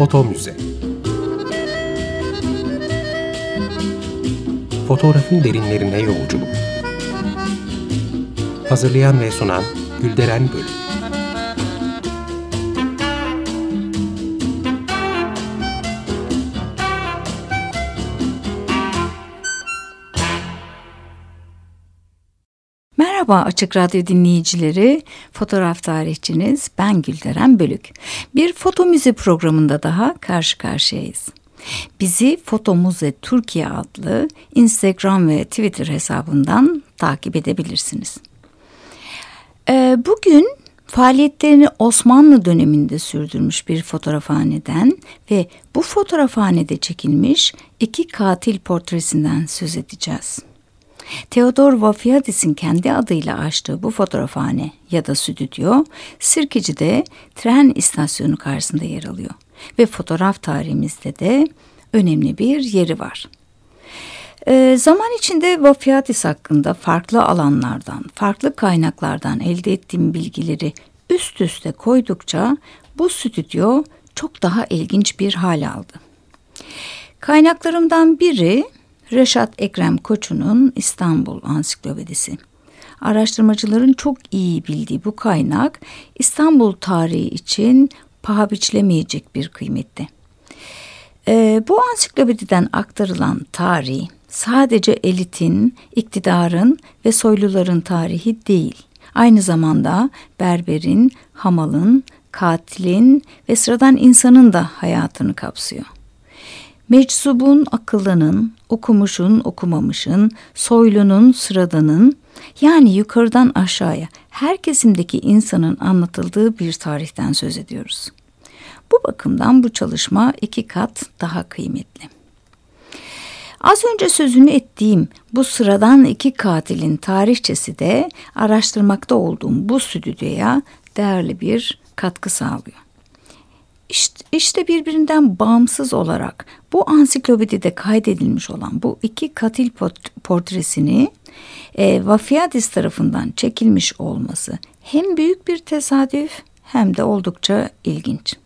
Foto Müze. Fotoğrafın derinlerine yolculuk. Hazırlayan ve sunan Gülderen Bölüm Merhaba Açık Radyo dinleyicileri, fotoğraf tarihçiniz ben Gülderen Bölük. Bir foto müze programında daha karşı karşıyayız. Bizi Foto Müze Türkiye adlı Instagram ve Twitter hesabından takip edebilirsiniz. Ee, bugün faaliyetlerini Osmanlı döneminde sürdürmüş bir fotoğrafhaneden ve bu fotoğrafhanede çekilmiş iki katil portresinden söz edeceğiz. Theodor Vafiadis'in kendi adıyla açtığı bu fotoğrafhane ya da stüdyo Sirkeci'de tren istasyonu karşısında yer alıyor ve fotoğraf tarihimizde de önemli bir yeri var. E, zaman içinde Vafiadis hakkında farklı alanlardan, farklı kaynaklardan elde ettiğim bilgileri üst üste koydukça bu stüdyo çok daha ilginç bir hal aldı. Kaynaklarımdan biri Reşat Ekrem Koçu'nun İstanbul Ansiklopedisi. Araştırmacıların çok iyi bildiği bu kaynak İstanbul tarihi için paha biçilemeyecek bir kıymette. Ee, bu ansiklopediden aktarılan tarih sadece elitin, iktidarın ve soyluların tarihi değil. Aynı zamanda berberin, hamalın, katilin ve sıradan insanın da hayatını kapsıyor. Meczubun akıllının, okumuşun okumamışın, soylunun sıradanın yani yukarıdan aşağıya her kesimdeki insanın anlatıldığı bir tarihten söz ediyoruz. Bu bakımdan bu çalışma iki kat daha kıymetli. Az önce sözünü ettiğim bu sıradan iki katilin tarihçesi de araştırmakta olduğum bu stüdyoya değerli bir katkı sağlıyor. İşte, işte birbirinden bağımsız olarak bu ansiklopedide kaydedilmiş olan bu iki katil portresini e, Vafiadis tarafından çekilmiş olması hem büyük bir tesadüf hem de oldukça ilginç.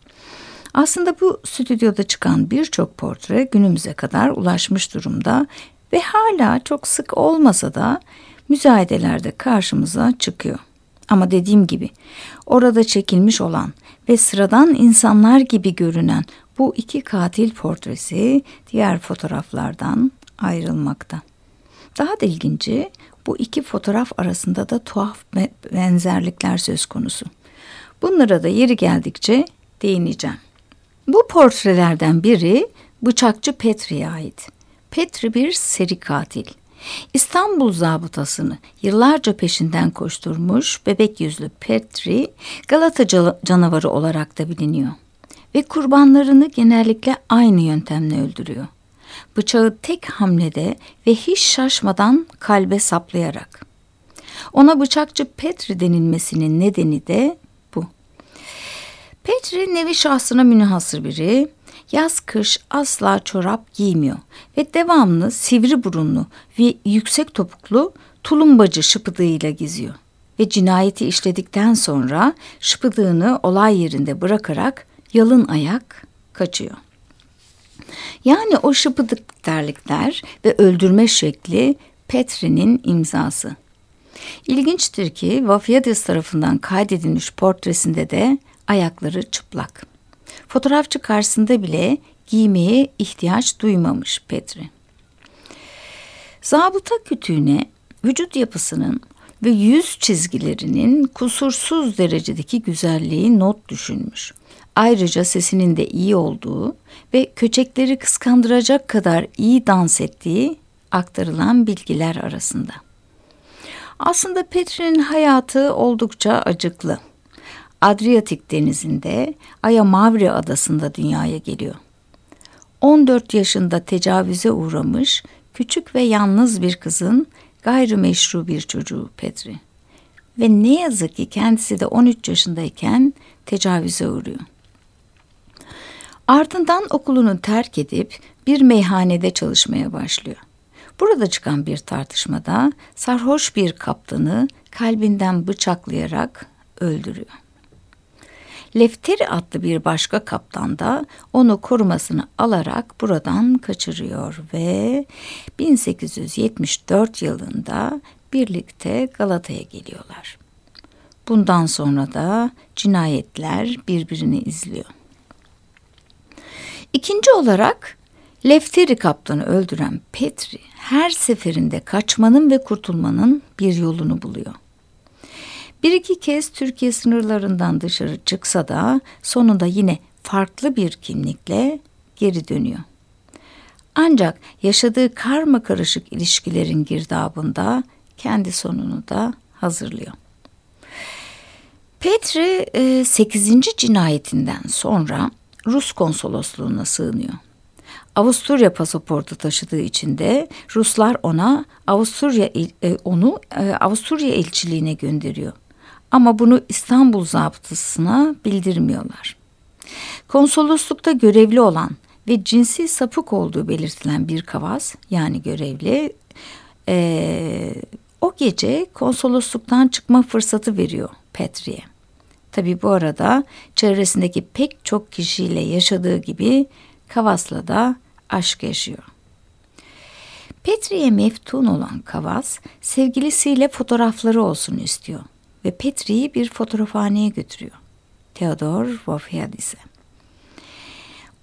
Aslında bu stüdyoda çıkan birçok portre günümüze kadar ulaşmış durumda ve hala çok sık olmasa da müzayedelerde karşımıza çıkıyor. Ama dediğim gibi orada çekilmiş olan ve sıradan insanlar gibi görünen bu iki katil portresi diğer fotoğraflardan ayrılmakta. Daha da ilginci bu iki fotoğraf arasında da tuhaf benzerlikler söz konusu. Bunlara da yeri geldikçe değineceğim. Bu portrelerden biri bıçakçı Petri'ye ait. Petri bir seri katil. İstanbul zabıtasını yıllarca peşinden koşturmuş bebek yüzlü Petri Galata canavarı olarak da biliniyor. Ve kurbanlarını genellikle aynı yöntemle öldürüyor. Bıçağı tek hamlede ve hiç şaşmadan kalbe saplayarak. Ona bıçakçı Petri denilmesinin nedeni de bu. Petri nevi şahsına münhasır biri, yaz kış asla çorap giymiyor ve devamlı sivri burunlu ve yüksek topuklu tulumbacı şıpıdığıyla geziyor. Ve cinayeti işledikten sonra şıpıdığını olay yerinde bırakarak yalın ayak kaçıyor. Yani o şıpıdık terlikler ve öldürme şekli Petri'nin imzası. İlginçtir ki Vafiyadis tarafından kaydedilmiş portresinde de ayakları çıplak. Fotoğrafçı karşısında bile giymeye ihtiyaç duymamış Petri. Zabıta kütüğüne vücut yapısının ve yüz çizgilerinin kusursuz derecedeki güzelliği not düşünmüş. Ayrıca sesinin de iyi olduğu ve köçekleri kıskandıracak kadar iyi dans ettiği aktarılan bilgiler arasında. Aslında Petri'nin hayatı oldukça acıklı. Adriyatik denizinde Aya Mavri adasında dünyaya geliyor. 14 yaşında tecavüze uğramış küçük ve yalnız bir kızın gayrimeşru bir çocuğu Petri. Ve ne yazık ki kendisi de 13 yaşındayken tecavüze uğruyor. Ardından okulunu terk edip bir meyhanede çalışmaya başlıyor. Burada çıkan bir tartışmada sarhoş bir kaptanı kalbinden bıçaklayarak öldürüyor. Lefteri adlı bir başka kaptan da onu korumasını alarak buradan kaçırıyor ve 1874 yılında birlikte Galata'ya geliyorlar. Bundan sonra da cinayetler birbirini izliyor. İkinci olarak Lefteri kaptanı öldüren Petri her seferinde kaçmanın ve kurtulmanın bir yolunu buluyor. Bir iki kez Türkiye sınırlarından dışarı çıksa da sonunda yine farklı bir kimlikle geri dönüyor. Ancak yaşadığı karma karışık ilişkilerin girdabında kendi sonunu da hazırlıyor. Petri 8. E, cinayetinden sonra Rus konsolosluğuna sığınıyor. Avusturya pasaportu taşıdığı için de Ruslar ona Avusturya e, onu e, Avusturya elçiliğine gönderiyor. Ama bunu İstanbul zabıtasına bildirmiyorlar. Konsoloslukta görevli olan ve cinsi sapık olduğu belirtilen bir kavas yani görevli e, o gece konsolosluktan çıkma fırsatı veriyor Petri'ye. Tabi bu arada çevresindeki pek çok kişiyle yaşadığı gibi Kavas'la da aşk yaşıyor. Petri'ye meftun olan Kavas sevgilisiyle fotoğrafları olsun istiyor ve Petri'yi bir fotoğrafhaneye götürüyor. Theodor Vofiadis'e.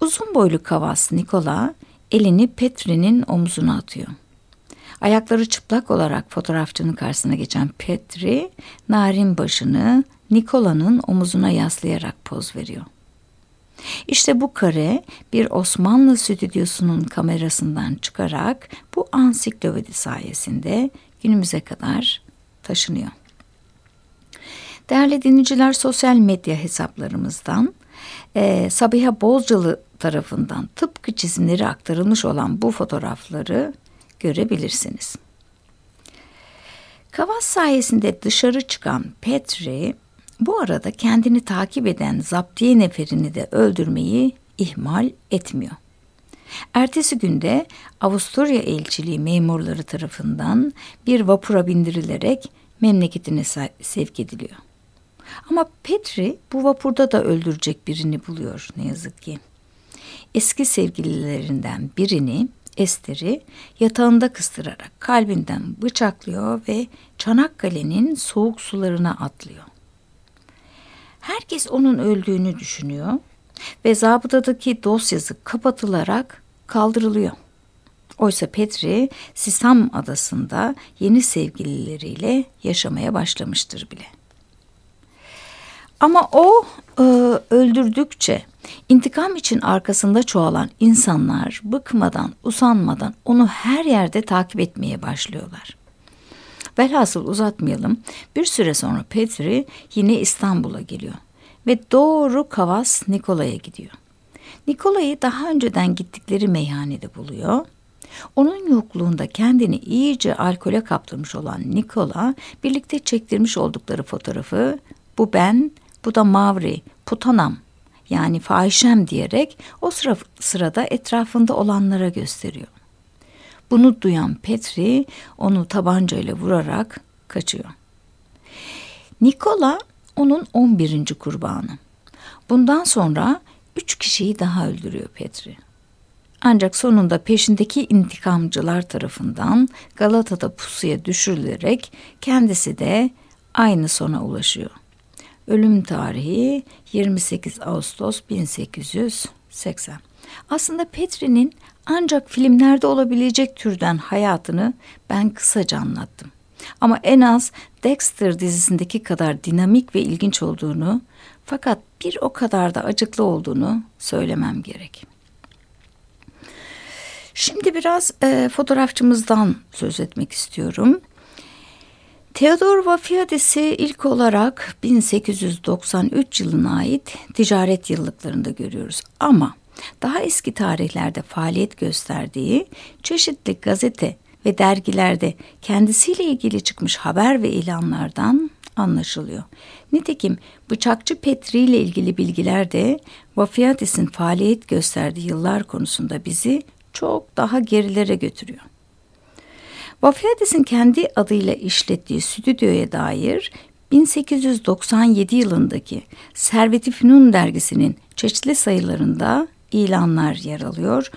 Uzun boylu Kavas Nikola elini Petri'nin omzuna atıyor. Ayakları çıplak olarak fotoğrafçının karşısına geçen Petri, narin başını Nikola'nın omuzuna yaslayarak poz veriyor. İşte bu kare bir Osmanlı stüdyosunun kamerasından çıkarak bu ansiklopedi sayesinde günümüze kadar taşınıyor. Değerli dinleyiciler sosyal medya hesaplarımızdan e, Sabiha Bozcalı tarafından tıpkı çizimleri aktarılmış olan bu fotoğrafları görebilirsiniz. Kavas sayesinde dışarı çıkan Petri bu arada kendini takip eden zaptiye neferini de öldürmeyi ihmal etmiyor. Ertesi günde Avusturya elçiliği memurları tarafından bir vapura bindirilerek memleketine sevk ediliyor. Ama Petri bu vapurda da öldürecek birini buluyor ne yazık ki. Eski sevgililerinden birini Ester'i yatağında kıstırarak kalbinden bıçaklıyor ve Çanakkale'nin soğuk sularına atlıyor. Herkes onun öldüğünü düşünüyor ve zabıtadaki dosyası kapatılarak kaldırılıyor. Oysa Petri Sisam adasında yeni sevgilileriyle yaşamaya başlamıştır bile. Ama o e, öldürdükçe intikam için arkasında çoğalan insanlar bıkmadan, usanmadan onu her yerde takip etmeye başlıyorlar. Velhasıl uzatmayalım. Bir süre sonra Petri yine İstanbul'a geliyor ve doğru Kavas Nikola'ya gidiyor. Nikola'yı daha önceden gittikleri meyhanede buluyor. Onun yokluğunda kendini iyice alkole kaptırmış olan Nikola birlikte çektirmiş oldukları fotoğrafı bu ben, bu da Mavri, Putanam yani fahişem diyerek o sıra, sırada etrafında olanlara gösteriyor. Bunu duyan Petri onu tabancayla vurarak kaçıyor. Nikola onun 11. kurbanı. Bundan sonra üç kişiyi daha öldürüyor Petri. Ancak sonunda peşindeki intikamcılar tarafından Galata'da pusuya düşürülerek kendisi de aynı sona ulaşıyor. Ölüm tarihi 28 Ağustos 1880. Aslında Petri'nin ancak filmlerde olabilecek türden hayatını ben kısaca anlattım. Ama en az Dexter dizisindeki kadar dinamik ve ilginç olduğunu fakat bir o kadar da acıklı olduğunu söylemem gerek. Şimdi biraz e, fotoğrafçımızdan söz etmek istiyorum. Theodor Vafiadis'i ilk olarak 1893 yılına ait ticaret yıllıklarında görüyoruz. Ama daha eski tarihlerde faaliyet gösterdiği çeşitli gazete ve dergilerde kendisiyle ilgili çıkmış haber ve ilanlardan anlaşılıyor. Nitekim bıçakçı Petri ile ilgili bilgiler de Vafiatis'in faaliyet gösterdiği yıllar konusunda bizi çok daha gerilere götürüyor. Vafiatis'in kendi adıyla işlettiği stüdyoya dair 1897 yılındaki Servet-i Fünun dergisinin çeşitli sayılarında ilanlar yer alıyor.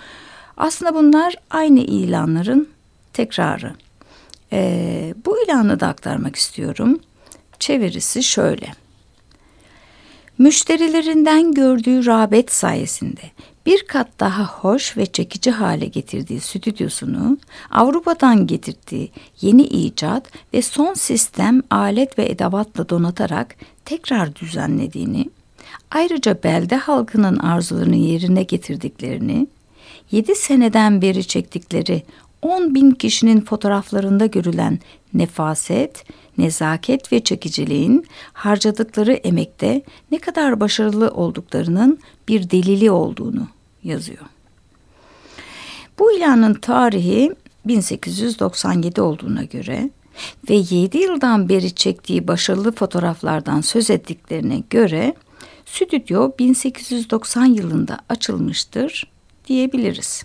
Aslında bunlar aynı ilanların tekrarı. Ee, bu ilanı da aktarmak istiyorum. Çevirisi şöyle. Müşterilerinden gördüğü rağbet sayesinde bir kat daha hoş ve çekici hale getirdiği stüdyosunu Avrupa'dan getirdiği yeni icat ve son sistem alet ve edevatla donatarak tekrar düzenlediğini, ayrıca belde halkının arzularını yerine getirdiklerini, 7 seneden beri çektikleri 10 bin kişinin fotoğraflarında görülen nefaset, nezaket ve çekiciliğin harcadıkları emekte ne kadar başarılı olduklarının bir delili olduğunu yazıyor. Bu ilanın tarihi 1897 olduğuna göre ve 7 yıldan beri çektiği başarılı fotoğraflardan söz ettiklerine göre stüdyo 1890 yılında açılmıştır diyebiliriz.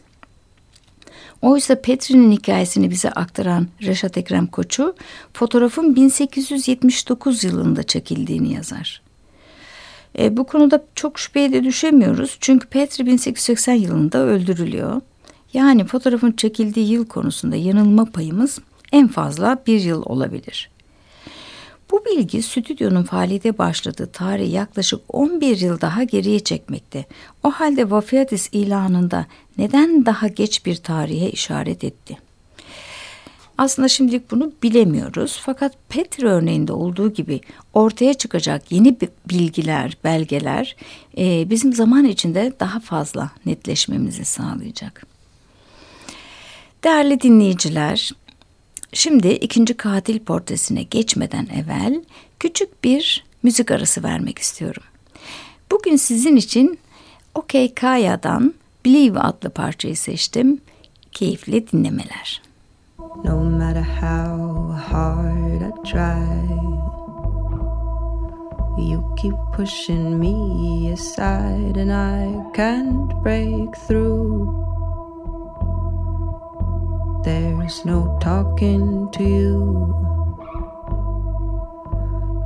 Oysa Petri'nin hikayesini bize aktaran Reşat Ekrem Koçu fotoğrafın 1879 yılında çekildiğini yazar. E, bu konuda çok şüpheye de düşemiyoruz çünkü Petri 1880 yılında öldürülüyor. Yani fotoğrafın çekildiği yıl konusunda yanılma payımız en fazla bir yıl olabilir. Bu bilgi stüdyonun faaliyete başladığı tarihi yaklaşık 11 yıl daha geriye çekmekte. O halde Vafiatis ilanında neden daha geç bir tarihe işaret etti? Aslında şimdilik bunu bilemiyoruz. Fakat Petri örneğinde olduğu gibi ortaya çıkacak yeni bilgiler, belgeler e, bizim zaman içinde daha fazla netleşmemizi sağlayacak. Değerli dinleyiciler, Şimdi ikinci katil portresine geçmeden evvel küçük bir müzik arası vermek istiyorum. Bugün sizin için OK Kaya'dan Believe adlı parçayı seçtim. Keyifli dinlemeler. No matter how hard I try You keep pushing me aside and I can't break through There's no talking to you.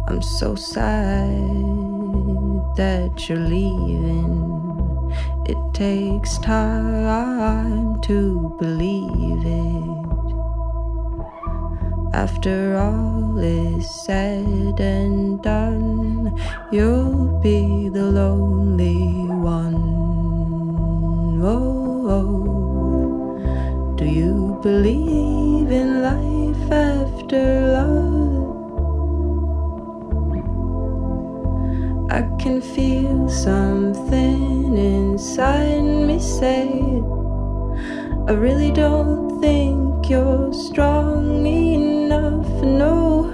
I'm so sad that you're leaving. It takes time to believe it. After all is said and done, you'll be the lonely one. Oh, oh. Do you believe in life after love? I can feel something inside me say I really don't think you're strong enough. No.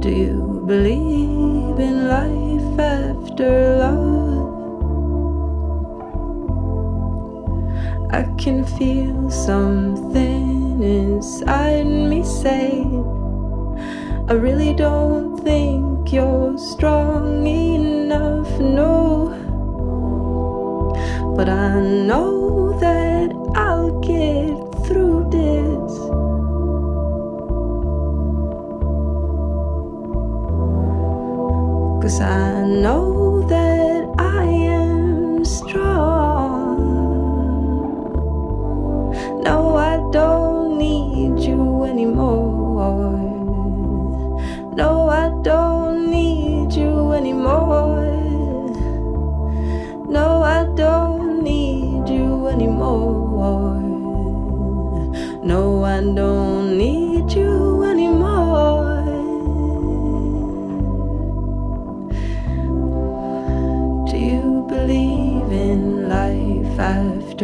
Do you believe in life after love? I can feel something inside me say, I really don't think you're strong enough, no. But I know that I'll get through Cause I know that I am strong. No, I don't need you anymore. No, I don't need you anymore. No, I don't need you anymore. No, I don't need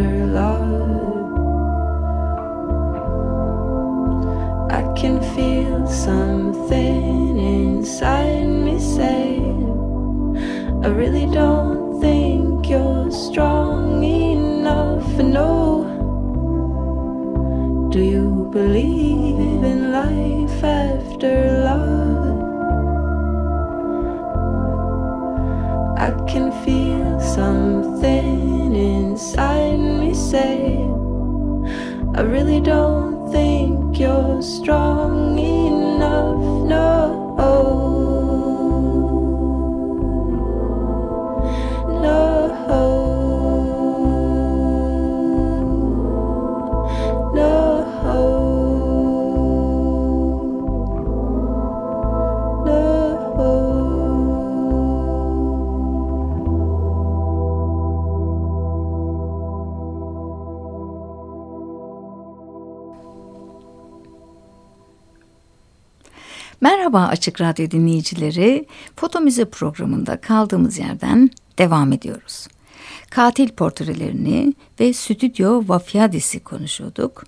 after love? can feel something inside me say, I really don't think you're strong enough. No, do you believe in life after I really don't think you're strong enough. No. Merhaba Açık Radyo dinleyicileri. Foto Müze programında kaldığımız yerden devam ediyoruz. Katil portrelerini ve stüdyo Vafyadis'i konuşuyorduk.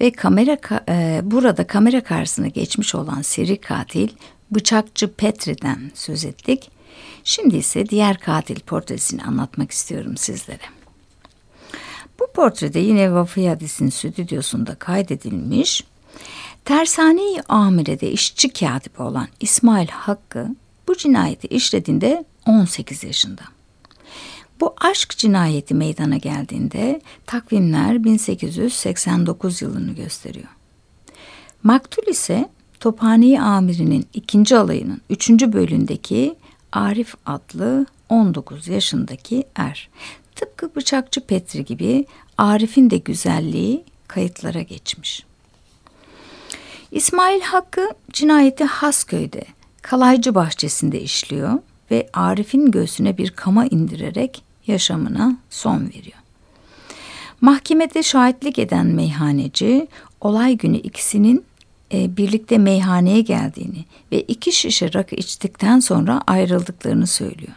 Ve kamera e, burada kamera karşısına geçmiş olan seri katil bıçakçı Petri'den söz ettik. Şimdi ise diğer katil portresini anlatmak istiyorum sizlere. Bu portrede yine Vafyadis'in stüdyosunda kaydedilmiş Tersane-i Amire'de işçi katibi olan İsmail Hakkı bu cinayeti işlediğinde 18 yaşında. Bu aşk cinayeti meydana geldiğinde takvimler 1889 yılını gösteriyor. Maktul ise Tophane-i Amiri'nin ikinci alayının üçüncü bölümündeki Arif adlı 19 yaşındaki er. Tıpkı bıçakçı Petri gibi Arif'in de güzelliği kayıtlara geçmiş. İsmail Hakkı cinayeti Hasköy'de Kalaycı Bahçesi'nde işliyor ve Arif'in göğsüne bir kama indirerek yaşamına son veriyor. Mahkemede şahitlik eden meyhaneci olay günü ikisinin e, birlikte meyhaneye geldiğini ve iki şişe rakı içtikten sonra ayrıldıklarını söylüyor.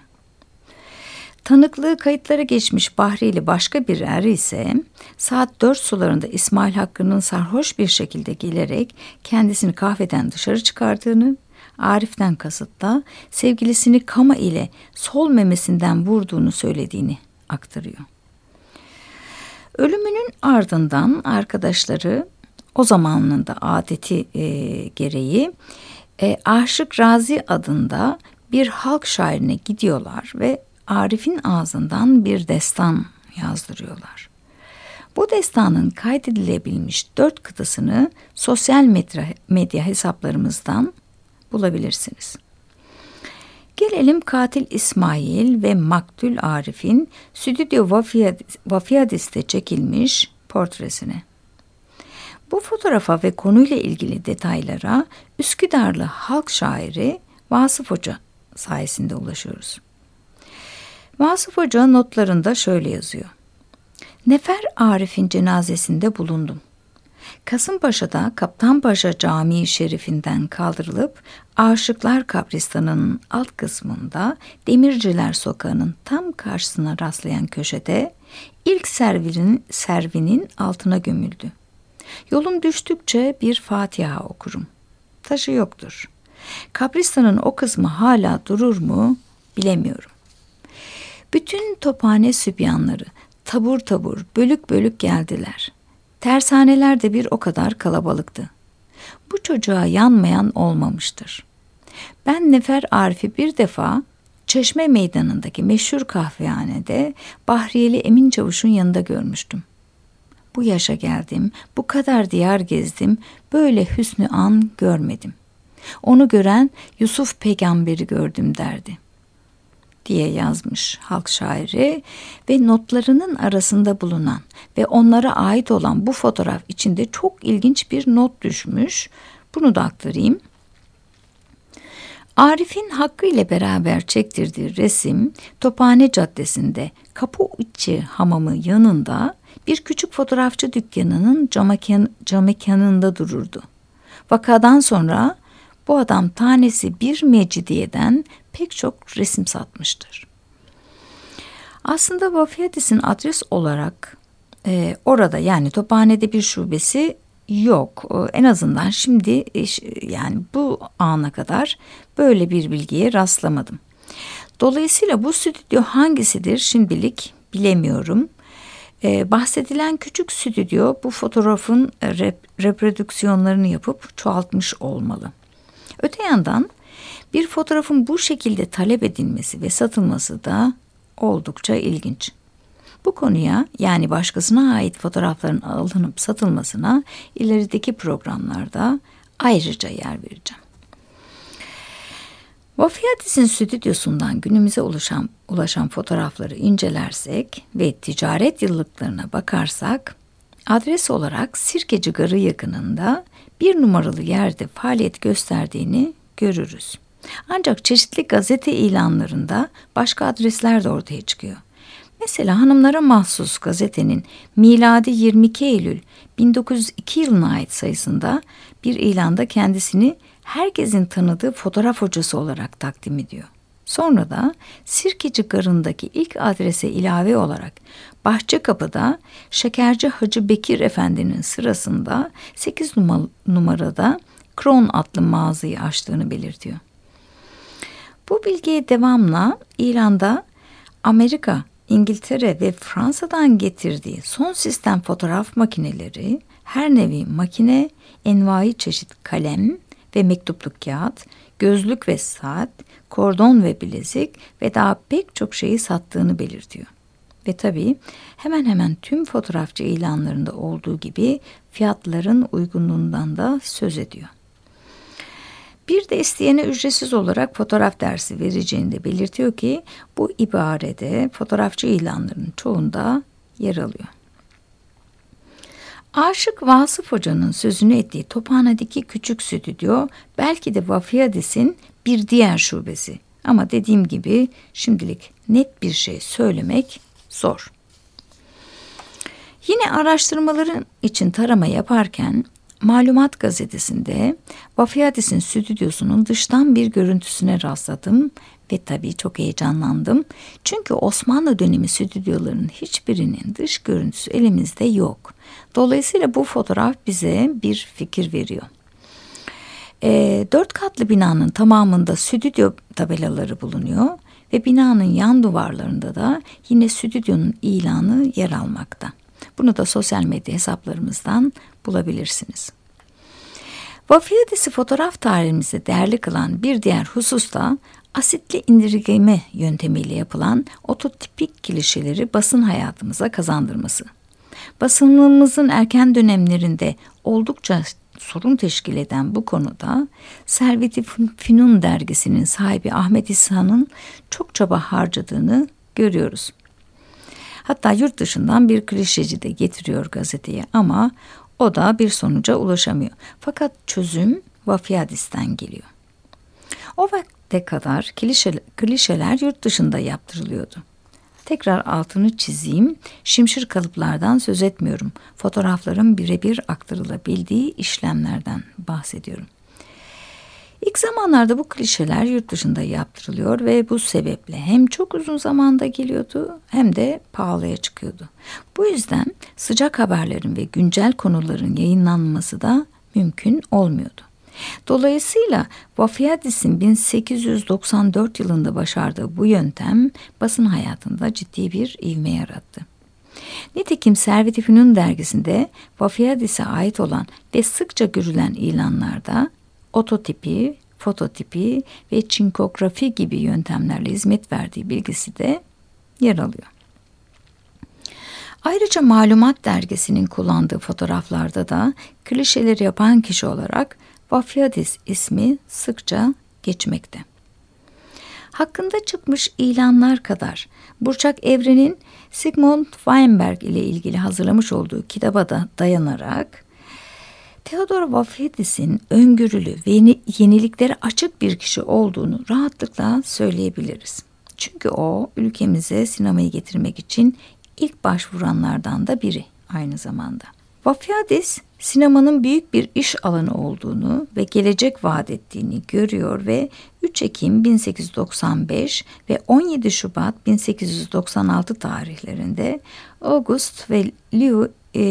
Tanıklığı kayıtlara geçmiş Bahriyeli başka bir er ise saat dört sularında İsmail Hakkı'nın sarhoş bir şekilde gelerek kendisini kahveden dışarı çıkardığını, Arif'ten kasıtta sevgilisini kama ile sol memesinden vurduğunu söylediğini aktarıyor. Ölümünün ardından arkadaşları o zamanın da adeti e, gereği e, Aşık Razi adında bir halk şairine gidiyorlar ve Arif'in ağzından bir destan yazdırıyorlar. Bu destanın kaydedilebilmiş dört kıtasını sosyal medya, medya hesaplarımızdan bulabilirsiniz. Gelelim katil İsmail ve maktul Arif'in Stüdyo Vafiyadis'te çekilmiş portresine. Bu fotoğrafa ve konuyla ilgili detaylara Üsküdarlı halk şairi Vasıf Hoca sayesinde ulaşıyoruz. Vasıf Hoca notlarında şöyle yazıyor. Nefer Arif'in cenazesinde bulundum. Kasımpaşa'da Kaptanpaşa Camii Şerifinden kaldırılıp Aşıklar Kabristanı'nın alt kısmında Demirciler Sokağı'nın tam karşısına rastlayan köşede ilk servinin, servinin altına gömüldü. Yolum düştükçe bir Fatiha okurum. Taşı yoktur. Kabristan'ın o kısmı hala durur mu bilemiyorum. Bütün tophane sübyanları tabur tabur, bölük bölük geldiler. Tersaneler de bir o kadar kalabalıktı. Bu çocuğa yanmayan olmamıştır. Ben Nefer Arif'i bir defa Çeşme Meydanı'ndaki meşhur kahvehanede Bahriyeli Emin Çavuş'un yanında görmüştüm. Bu yaşa geldim, bu kadar diyar gezdim, böyle hüsnü an görmedim. Onu gören Yusuf peygamberi gördüm derdi.'' Diye yazmış halk şairi ve notlarının arasında bulunan ve onlara ait olan bu fotoğraf içinde çok ilginç bir not düşmüş. Bunu da aktarayım. Arif'in Hakkı ile beraber çektirdiği resim Tophane Caddesi'nde kapı içi hamamı yanında bir küçük fotoğrafçı dükkanının cam mekanında dururdu. Vakadan sonra bu adam tanesi bir mecidiyeden pek çok resim satmıştır. Aslında Vafiyadis'in adres olarak e, orada yani Tophane'de bir şubesi yok. E, en azından şimdi e, yani bu ana kadar böyle bir bilgiye rastlamadım. Dolayısıyla bu stüdyo hangisidir şimdilik bilemiyorum. Ee, bahsedilen küçük stüdyo bu fotoğrafın rep reprodüksiyonlarını yapıp çoğaltmış olmalı. Öte yandan bir fotoğrafın bu şekilde talep edilmesi ve satılması da oldukça ilginç. Bu konuya yani başkasına ait fotoğrafların alınıp satılmasına ilerideki programlarda ayrıca yer vereceğim. Vafiyadis'in stüdyosundan günümüze ulaşan, ulaşan fotoğrafları incelersek ve ticaret yıllıklarına bakarsak adres olarak Sirkeci Garı yakınında bir numaralı yerde faaliyet gösterdiğini görürüz. Ancak çeşitli gazete ilanlarında başka adresler de ortaya çıkıyor. Mesela hanımlara mahsus gazetenin miladi 22 Eylül 1902 yılına ait sayısında bir ilanda kendisini herkesin tanıdığı fotoğraf hocası olarak takdim ediyor. Sonra da Sirkeci Garı'ndaki ilk adrese ilave olarak Bahçekapı'da Şekerci Hacı Bekir Efendi'nin sırasında 8 numarada Kron adlı mağazayı açtığını belirtiyor. Bu bilgiye devamla İran'da Amerika, İngiltere ve Fransa'dan getirdiği son sistem fotoğraf makineleri, her nevi makine, envai çeşit kalem ve mektupluk kağıt, gözlük ve saat, kordon ve bilezik ve daha pek çok şeyi sattığını belirtiyor. Ve tabii hemen hemen tüm fotoğrafçı ilanlarında olduğu gibi fiyatların uygunluğundan da söz ediyor. Bir de isteyene ücretsiz olarak fotoğraf dersi vereceğini de belirtiyor ki bu ibarede fotoğrafçı ilanlarının çoğunda yer alıyor. Aşık Vasıf Hoca'nın sözünü ettiği Tophane'deki küçük stüdyo belki de Vafiyadis'in bir diğer şubesi. Ama dediğim gibi şimdilik net bir şey söylemek zor. Yine araştırmaların için tarama yaparken Malumat gazetesinde Vafiyadis'in stüdyosunun dıştan bir görüntüsüne rastladım ve tabii çok heyecanlandım. Çünkü Osmanlı dönemi stüdyolarının hiçbirinin dış görüntüsü elimizde yok. Dolayısıyla bu fotoğraf bize bir fikir veriyor. E, dört katlı binanın tamamında stüdyo tabelaları bulunuyor ve binanın yan duvarlarında da yine stüdyonun ilanı yer almakta. Bunu da sosyal medya hesaplarımızdan bulabilirsiniz. Vafiyadesi fotoğraf tarihimizi değerli kılan bir diğer husus da asitli indirgeme yöntemiyle yapılan ototipik klişeleri basın hayatımıza kazandırması. Basınımızın erken dönemlerinde oldukça sorun teşkil eden bu konuda Servet-i Fünun dergisinin sahibi Ahmet İsa'nın çok çaba harcadığını görüyoruz. Hatta yurt dışından bir klişeci de getiriyor gazeteye ama o da bir sonuca ulaşamıyor. Fakat çözüm Vafiyadis'ten geliyor. O vakte kadar klişe, klişeler yurt dışında yaptırılıyordu. Tekrar altını çizeyim. Şimşir kalıplardan söz etmiyorum. Fotoğrafların birebir aktarılabildiği işlemlerden bahsediyorum. İlk zamanlarda bu klişeler yurt dışında yaptırılıyor ve bu sebeple hem çok uzun zamanda geliyordu hem de pahalıya çıkıyordu. Bu yüzden sıcak haberlerin ve güncel konuların yayınlanması da mümkün olmuyordu. Dolayısıyla Vafiyadis'in 1894 yılında başardığı bu yöntem basın hayatında ciddi bir ivme yarattı. Nitekim Servet-i Fünun dergisinde Vafiyadis'e ait olan ve sıkça görülen ilanlarda ototipi, fototipi ve çinkografi gibi yöntemlerle hizmet verdiği bilgisi de yer alıyor. Ayrıca Malumat dergisinin kullandığı fotoğraflarda da klişeleri yapan kişi olarak Vafyadis ismi sıkça geçmekte. Hakkında çıkmış ilanlar kadar Burçak Evren'in Sigmund Weinberg ile ilgili hazırlamış olduğu kitaba da dayanarak Theodor Vafidis'in öngörülü ve yeniliklere açık bir kişi olduğunu rahatlıkla söyleyebiliriz. Çünkü o ülkemize sinemayı getirmek için ilk başvuranlardan da biri aynı zamanda. Vafiyadis sinemanın büyük bir iş alanı olduğunu ve gelecek vaat ettiğini görüyor ve 3 Ekim 1895 ve 17 Şubat 1896 tarihlerinde August ve Louis, e,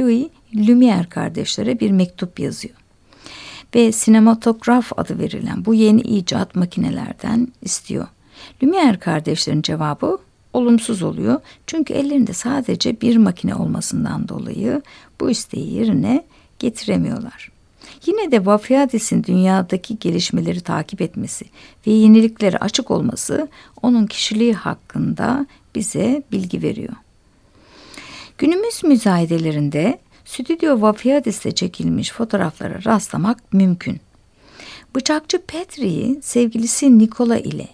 Louis Lumière kardeşlere bir mektup yazıyor. Ve sinematograf adı verilen bu yeni icat makinelerden istiyor. Lumière kardeşlerin cevabı olumsuz oluyor. Çünkü ellerinde sadece bir makine olmasından dolayı bu isteği yerine getiremiyorlar. Yine de Vafiyadis'in dünyadaki gelişmeleri takip etmesi ve yeniliklere açık olması onun kişiliği hakkında bize bilgi veriyor. Günümüz müzayedelerinde Stüdyo Vafiyadis'te çekilmiş fotoğraflara rastlamak mümkün. Bıçakçı Petri'yi sevgilisi Nikola ile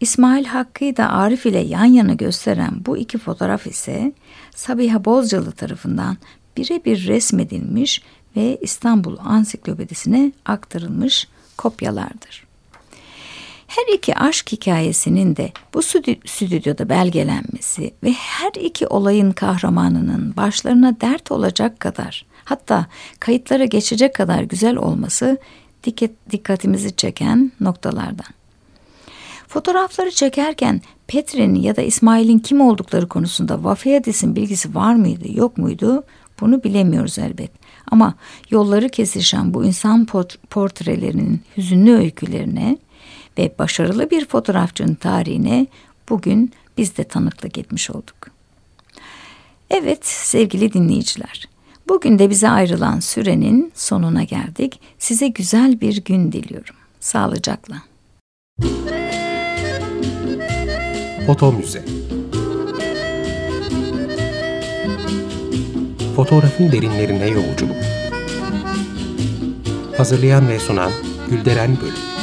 İsmail Hakkı'yı da Arif ile yan yana gösteren bu iki fotoğraf ise Sabiha Bozcalı tarafından birebir resmedilmiş ve İstanbul Ansiklopedisine aktarılmış kopyalardır. Her iki aşk hikayesinin de bu stüdyoda belgelenmesi ve her iki olayın kahramanının başlarına dert olacak kadar hatta kayıtlara geçecek kadar güzel olması dikkatimizi çeken noktalardan. Fotoğrafları çekerken Petri'nin ya da İsmail'in kim oldukları konusunda Vafiyadis'in bilgisi var mıydı yok muydu bunu bilemiyoruz elbet. Ama yolları kesişen bu insan portrelerinin hüzünlü öykülerine ve başarılı bir fotoğrafçının tarihine bugün biz de tanıklık etmiş olduk. Evet sevgili dinleyiciler, bugün de bize ayrılan sürenin sonuna geldik. Size güzel bir gün diliyorum. Sağlıcakla. Foto Müze Fotoğrafın derinlerine yolculuk. Hazırlayan ve sunan Gülderen Bölüm